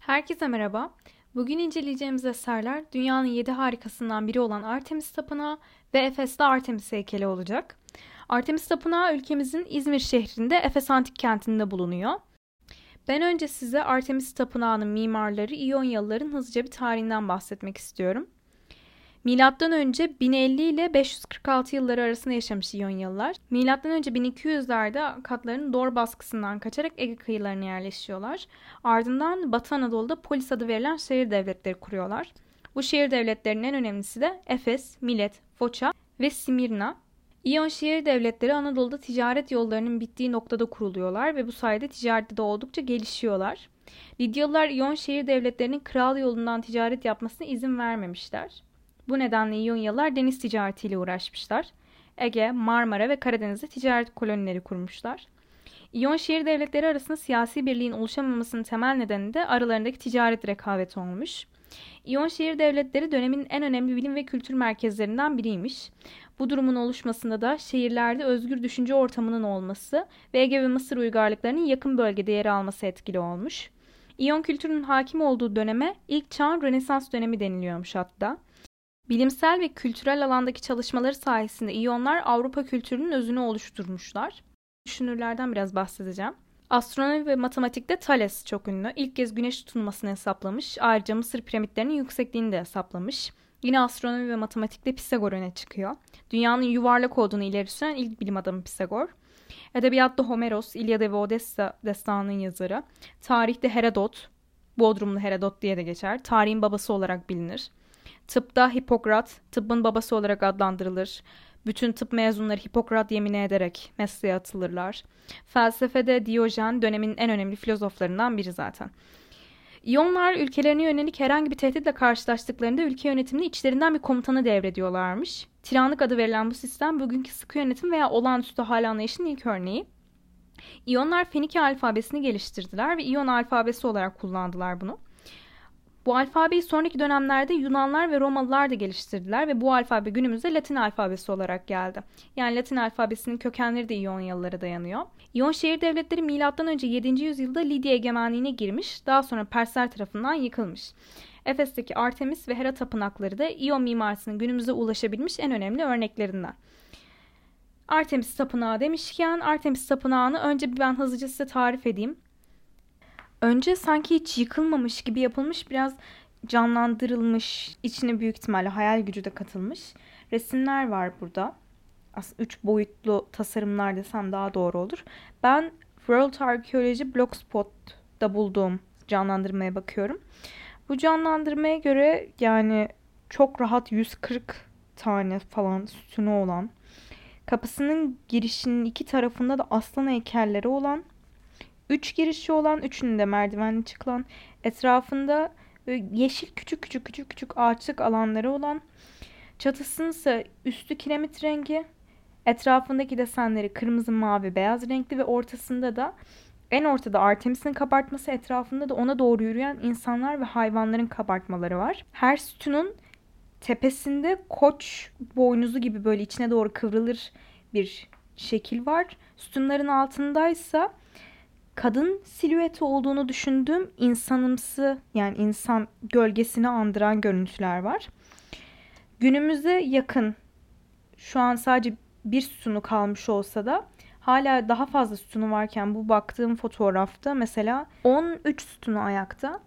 Herkese merhaba. Bugün inceleyeceğimiz eserler dünyanın yedi harikasından biri olan Artemis Tapınağı ve Efes'te Artemis heykeli olacak. Artemis Tapınağı ülkemizin İzmir şehrinde Efes Antik Kenti'nde bulunuyor. Ben önce size Artemis Tapınağı'nın mimarları İyonyalıların hızlıca bir tarihinden bahsetmek istiyorum. Milattan önce 1050 ile 546 yılları arasında yaşamış İyonyalılar. Milattan önce 1200'lerde katların Dor baskısından kaçarak Ege kıyılarına yerleşiyorlar. Ardından Batı Anadolu'da Polis adı verilen şehir devletleri kuruyorlar. Bu şehir devletlerinin en önemlisi de Efes, Milet, Foça ve Simirna. İyon şehir devletleri Anadolu'da ticaret yollarının bittiği noktada kuruluyorlar ve bu sayede ticarette de oldukça gelişiyorlar. Lidyalılar İyon şehir devletlerinin kral yolundan ticaret yapmasına izin vermemişler. Bu nedenle İyonyalılar deniz ticaretiyle uğraşmışlar. Ege, Marmara ve Karadeniz'de ticaret kolonileri kurmuşlar. İyon şehir devletleri arasında siyasi birliğin oluşamamasının temel nedeni de aralarındaki ticaret rekabeti olmuş. İyon şehir devletleri dönemin en önemli bilim ve kültür merkezlerinden biriymiş. Bu durumun oluşmasında da şehirlerde özgür düşünce ortamının olması ve Ege ve Mısır uygarlıklarının yakın bölgede yer alması etkili olmuş. İyon kültürünün hakim olduğu döneme ilk çağın Rönesans dönemi deniliyormuş hatta. Bilimsel ve kültürel alandaki çalışmaları sayesinde İyonlar Avrupa kültürünün özünü oluşturmuşlar. Düşünürlerden biraz bahsedeceğim. Astronomi ve matematikte Thales çok ünlü. İlk kez güneş tutulmasını hesaplamış. Ayrıca Mısır piramitlerinin yüksekliğini de hesaplamış. Yine astronomi ve matematikte Pisagor öne çıkıyor. Dünyanın yuvarlak olduğunu ileri süren ilk bilim adamı Pisagor. Edebiyatta Homeros, İlyada ve Odessa destanının yazarı. Tarihte Herodot, Bodrumlu Herodot diye de geçer. Tarihin babası olarak bilinir. Tıpta Hipokrat, tıbbın babası olarak adlandırılır. Bütün tıp mezunları Hipokrat yemini ederek mesleğe atılırlar. Felsefede Diyojen dönemin en önemli filozoflarından biri zaten. İyonlar ülkelerine yönelik herhangi bir tehditle karşılaştıklarında ülke yönetimini içlerinden bir komutanı devrediyorlarmış. Tiranlık adı verilen bu sistem bugünkü sıkı yönetim veya olağanüstü hal anlayışının ilk örneği. İyonlar Fenike alfabesini geliştirdiler ve İyon alfabesi olarak kullandılar bunu. Bu alfabeyi sonraki dönemlerde Yunanlar ve Romalılar da geliştirdiler ve bu alfabe günümüzde Latin alfabesi olarak geldi. Yani Latin alfabesinin kökenleri de İyonyalılara dayanıyor. İyon şehir devletleri M.Ö. 7. yüzyılda Lidya egemenliğine girmiş, daha sonra Persler tarafından yıkılmış. Efes'teki Artemis ve Hera tapınakları da İyon mimarisinin günümüze ulaşabilmiş en önemli örneklerinden. Artemis tapınağı demişken Artemis tapınağını önce bir ben hızlıca size tarif edeyim. Önce sanki hiç yıkılmamış gibi yapılmış biraz canlandırılmış, içine büyük ihtimalle hayal gücü de katılmış resimler var burada. Aslında üç boyutlu tasarımlar desem daha doğru olur. Ben World Archaeology Blogspot'ta bulduğum canlandırmaya bakıyorum. Bu canlandırmaya göre yani çok rahat 140 tane falan sütunu olan, kapısının girişinin iki tarafında da aslan heykelleri olan Üç girişi olan, üçünün de merdivenli çıkılan, etrafında yeşil küçük küçük küçük küçük ağaçlık alanları olan, çatısının ise üstü kiremit rengi, etrafındaki desenleri kırmızı, mavi, beyaz renkli ve ortasında da en ortada Artemis'in kabartması etrafında da ona doğru yürüyen insanlar ve hayvanların kabartmaları var. Her sütunun tepesinde koç boynuzu gibi böyle içine doğru kıvrılır bir şekil var. Sütunların altındaysa kadın silüeti olduğunu düşündüğüm insanımsı yani insan gölgesini andıran görüntüler var. Günümüze yakın şu an sadece bir sütunu kalmış olsa da hala daha fazla sütunu varken bu baktığım fotoğrafta mesela 13 sütunu ayakta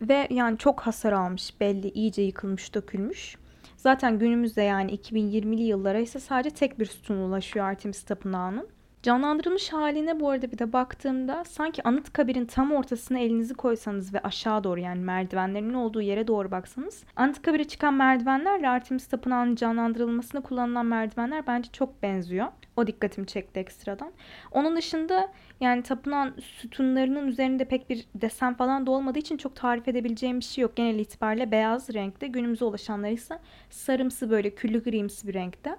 ve yani çok hasar almış belli iyice yıkılmış dökülmüş. Zaten günümüzde yani 2020'li yıllara ise sadece tek bir sütun ulaşıyor Artemis Tapınağı'nın. Canlandırılmış haline bu arada bir de baktığımda sanki Anıtkabir'in tam ortasına elinizi koysanız ve aşağı doğru yani merdivenlerin olduğu yere doğru baksanız Anıtkabir'e çıkan merdivenlerle Artemis Tapınağı'nın canlandırılmasında kullanılan merdivenler bence çok benziyor. O dikkatimi çekti ekstradan. Onun dışında yani tapınağın sütunlarının üzerinde pek bir desen falan da olmadığı için çok tarif edebileceğim bir şey yok. Genel itibariyle beyaz renkte. Günümüze ulaşanlar ise sarımsı böyle küllü grimsi bir renkte.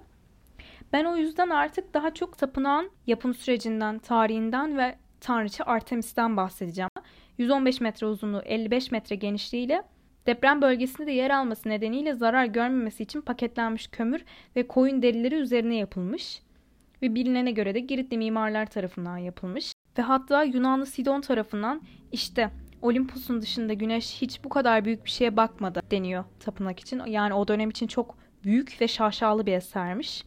Ben o yüzden artık daha çok tapınağın yapım sürecinden, tarihinden ve tanrıça Artemis'ten bahsedeceğim. 115 metre uzunluğu, 55 metre genişliğiyle deprem bölgesinde de yer alması nedeniyle zarar görmemesi için paketlenmiş kömür ve koyun derileri üzerine yapılmış. Ve bilinene göre de Giritli mimarlar tarafından yapılmış. Ve hatta Yunanlı Sidon tarafından işte Olympus'un dışında güneş hiç bu kadar büyük bir şeye bakmadı deniyor tapınak için. Yani o dönem için çok büyük ve şaşalı bir esermiş.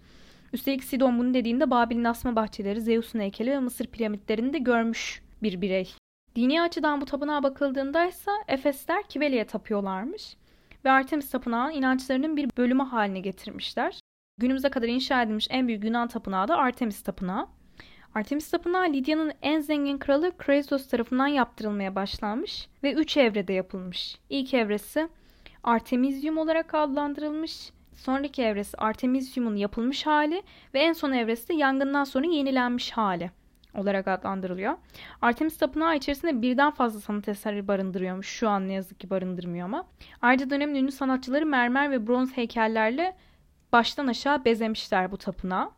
Üstelik Sidon bunu dediğinde Babil'in asma bahçeleri, Zeus'un heykeli ve Mısır piramitlerini de görmüş bir birey. Dini açıdan bu tapınağa bakıldığında ise Efesler Kibele'ye tapıyorlarmış ve Artemis tapınağın inançlarının bir bölümü haline getirmişler. Günümüze kadar inşa edilmiş en büyük Yunan tapınağı da Artemis tapınağı. Artemis Tapınağı Lidya'nın en zengin kralı Kresos tarafından yaptırılmaya başlanmış ve üç evrede yapılmış. İlk evresi Artemizyum olarak adlandırılmış. Sonraki evresi Artemizyum'un yapılmış hali ve en son evresi de yangından sonra yenilenmiş hali olarak adlandırılıyor. Artemis Tapınağı içerisinde birden fazla sanat eseri barındırıyormuş. Şu an ne yazık ki barındırmıyor ama. Ayrıca dönemin ünlü sanatçıları mermer ve bronz heykellerle baştan aşağı bezemişler bu tapınağı.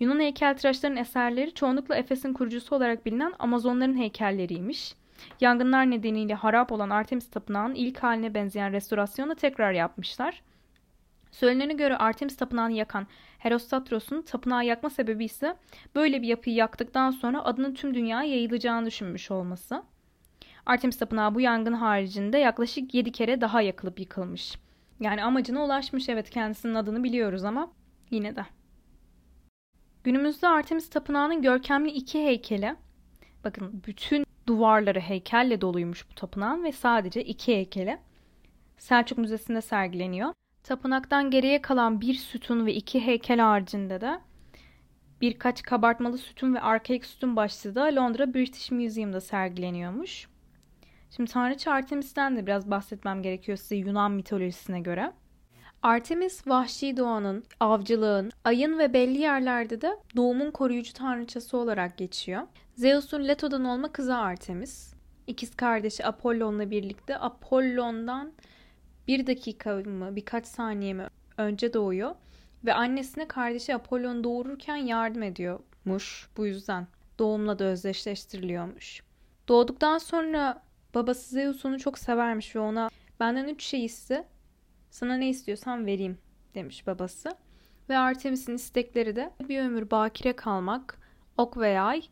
Yunan heykeltıraşlarının eserleri çoğunlukla Efes'in kurucusu olarak bilinen Amazonların heykelleriymiş. Yangınlar nedeniyle harap olan Artemis Tapınağı'nın ilk haline benzeyen restorasyonu tekrar yapmışlar. Söylenene göre Artemis Tapınağı'nı yakan Herostatros'un tapınağı yakma sebebi ise böyle bir yapıyı yaktıktan sonra adının tüm dünyaya yayılacağını düşünmüş olması. Artemis Tapınağı bu yangın haricinde yaklaşık 7 kere daha yakılıp yıkılmış. Yani amacına ulaşmış evet kendisinin adını biliyoruz ama yine de. Günümüzde Artemis Tapınağı'nın görkemli iki heykeli, bakın bütün duvarları heykelle doluymuş bu tapınağın ve sadece iki heykeli Selçuk Müzesi'nde sergileniyor. Tapınaktan geriye kalan bir sütun ve iki heykel haricinde de birkaç kabartmalı sütun ve arkaik sütun başlığı da Londra British Museum'da sergileniyormuş. Şimdi Tanrıça Artemis'ten de biraz bahsetmem gerekiyor size Yunan mitolojisine göre. Artemis vahşi doğanın, avcılığın, ayın ve belli yerlerde de doğumun koruyucu tanrıçası olarak geçiyor. Zeus'un Leto'dan olma kızı Artemis. İkiz kardeşi Apollon'la birlikte Apollon'dan bir dakika mı birkaç saniye mi önce doğuyor. Ve annesine kardeşi Apollon doğururken yardım ediyormuş bu yüzden. Doğumla da özdeşleştiriliyormuş. Doğduktan sonra babası Zeus çok severmiş ve ona benden üç şey iste sana ne istiyorsan vereyim demiş babası. Ve Artemis'in istekleri de bir ömür bakire kalmak, ok ve yay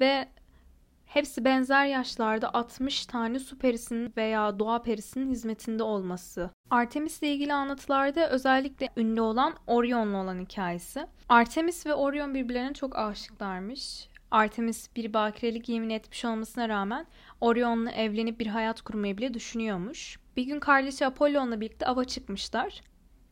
ve hepsi benzer yaşlarda 60 tane su perisinin veya doğa perisinin hizmetinde olması. Artemis ile ilgili anlatılarda özellikle ünlü olan Orion'la olan hikayesi. Artemis ve Orion birbirlerine çok aşıklarmış. Artemis bir bakirelik yemin etmiş olmasına rağmen Orion'la evlenip bir hayat kurmayı bile düşünüyormuş. Bir gün kardeşi Apollon'la birlikte ava çıkmışlar.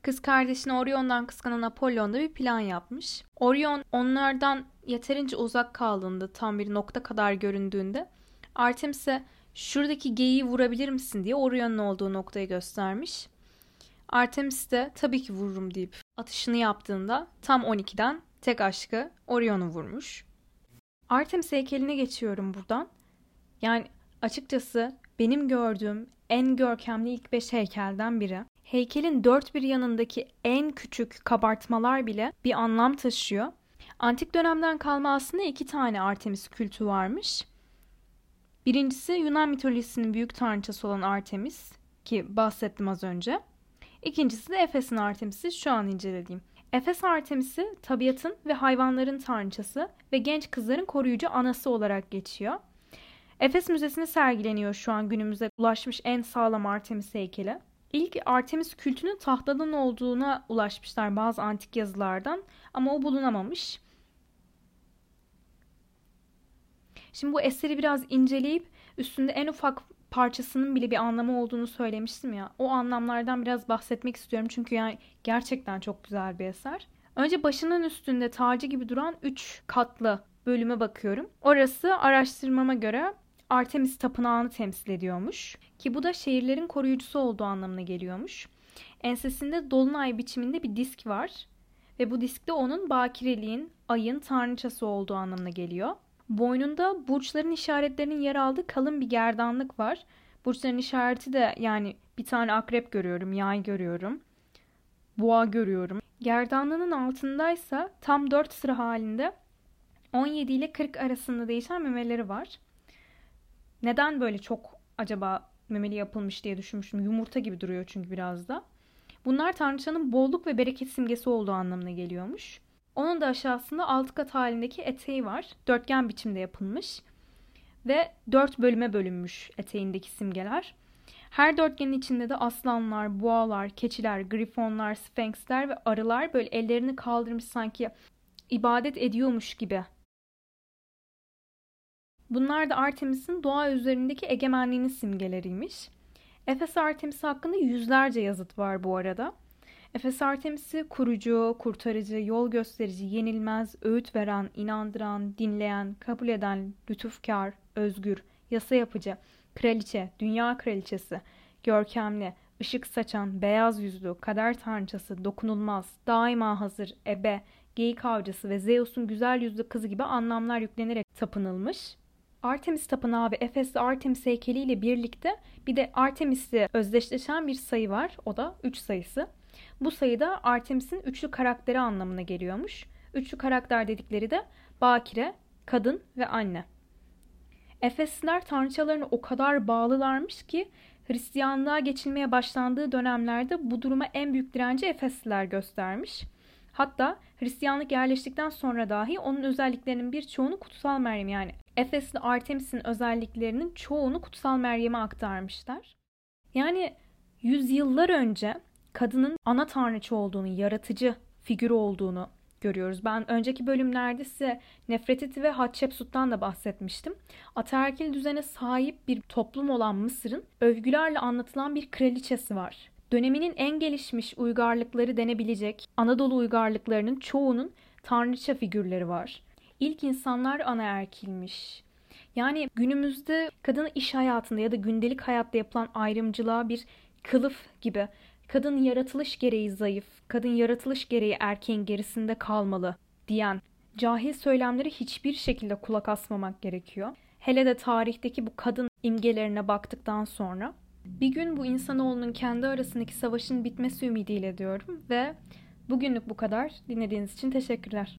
Kız kardeşini Orion'dan kıskanan Apollon da bir plan yapmış. Orion onlardan yeterince uzak kaldığında tam bir nokta kadar göründüğünde Artemis'e şuradaki geyiği vurabilir misin diye Orion'un olduğu noktayı göstermiş. Artemis de tabii ki vururum deyip atışını yaptığında tam 12'den tek aşkı Orion'u vurmuş. Artemis heykeline geçiyorum buradan. Yani açıkçası benim gördüğüm en görkemli ilk beş heykelden biri. Heykelin dört bir yanındaki en küçük kabartmalar bile bir anlam taşıyor. Antik dönemden kalma aslında iki tane Artemis kültü varmış. Birincisi Yunan mitolojisinin büyük tanrıçası olan Artemis ki bahsettim az önce. İkincisi de Efes'in Artemis'i şu an incelediğim. Efes Artemis'i tabiatın ve hayvanların tanrıçası ve genç kızların koruyucu anası olarak geçiyor. Efes Müzesi'nde sergileniyor şu an günümüze ulaşmış en sağlam Artemis heykeli. İlk Artemis kültünün tahtadan olduğuna ulaşmışlar bazı antik yazılardan ama o bulunamamış. Şimdi bu eseri biraz inceleyip üstünde en ufak parçasının bile bir anlamı olduğunu söylemiştim ya. O anlamlardan biraz bahsetmek istiyorum çünkü yani gerçekten çok güzel bir eser. Önce başının üstünde tacı gibi duran 3 katlı bölüme bakıyorum. Orası araştırmama göre Artemis tapınağını temsil ediyormuş ki bu da şehirlerin koruyucusu olduğu anlamına geliyormuş. Ensesinde dolunay biçiminde bir disk var ve bu diskte onun bakireliğin, ayın tanrıçası olduğu anlamına geliyor. Boynunda burçların işaretlerinin yer aldığı kalın bir gerdanlık var. Burçların işareti de yani bir tane akrep görüyorum, yay görüyorum, boğa görüyorum. Gerdanlığının altındaysa tam 4 sıra halinde 17 ile 40 arasında değişen memeleri var. Neden böyle çok acaba memeli yapılmış diye düşünmüştüm. Yumurta gibi duruyor çünkü biraz da. Bunlar tanrıçanın bolluk ve bereket simgesi olduğu anlamına geliyormuş. Onun da aşağısında altı kat halindeki eteği var. Dörtgen biçimde yapılmış. ve dört bölüme bölünmüş eteğindeki simgeler. Her dörtgenin içinde de aslanlar, boğalar, keçiler, grifonlar, sfenksler ve arılar böyle ellerini kaldırmış sanki ibadet ediyormuş gibi. Bunlar da Artemis'in doğa üzerindeki egemenliğinin simgeleriymiş. Efes Artemis hakkında yüzlerce yazıt var bu arada. Efes Artemis'i kurucu, kurtarıcı, yol gösterici, yenilmez, öğüt veren, inandıran, dinleyen, kabul eden, lütufkar, özgür, yasa yapıcı, kraliçe, dünya kraliçesi, görkemli, ışık saçan, beyaz yüzlü, kader tanrıçası, dokunulmaz, daima hazır, ebe, geyik avcısı ve Zeus'un güzel yüzlü kızı gibi anlamlar yüklenerek tapınılmış. Artemis Tapınağı ve Efes'te Artemis heykeli ile birlikte bir de Artemis'le özdeşleşen bir sayı var. O da 3 sayısı. Bu sayıda Artemis'in üçlü karakteri anlamına geliyormuş. Üçlü karakter dedikleri de bakire, kadın ve anne. Efesliler tanrıçalarına o kadar bağlılarmış ki Hristiyanlığa geçilmeye başlandığı dönemlerde bu duruma en büyük direnci Efesliler göstermiş. Hatta Hristiyanlık yerleştikten sonra dahi onun özelliklerinin birçoğunu Kutsal Meryem yani Efesli Artemis'in özelliklerinin çoğunu Kutsal Meryem'e aktarmışlar. Yani yüzyıllar önce kadının ana tanrıçı olduğunu, yaratıcı figür olduğunu görüyoruz. Ben önceki bölümlerde size Nefretiti ve Hatshepsut'tan da bahsetmiştim. Ataerkil düzene sahip bir toplum olan Mısır'ın övgülerle anlatılan bir kraliçesi var. Döneminin en gelişmiş uygarlıkları denebilecek Anadolu uygarlıklarının çoğunun tanrıça figürleri var. İlk insanlar anaerkilmiş. Yani günümüzde kadın iş hayatında ya da gündelik hayatta yapılan ayrımcılığa bir kılıf gibi kadın yaratılış gereği zayıf, kadın yaratılış gereği erkeğin gerisinde kalmalı diyen cahil söylemleri hiçbir şekilde kulak asmamak gerekiyor. Hele de tarihteki bu kadın imgelerine baktıktan sonra bir gün bu insanoğlunun kendi arasındaki savaşın bitmesi ümidiyle diyorum ve bugünlük bu kadar. Dinlediğiniz için teşekkürler.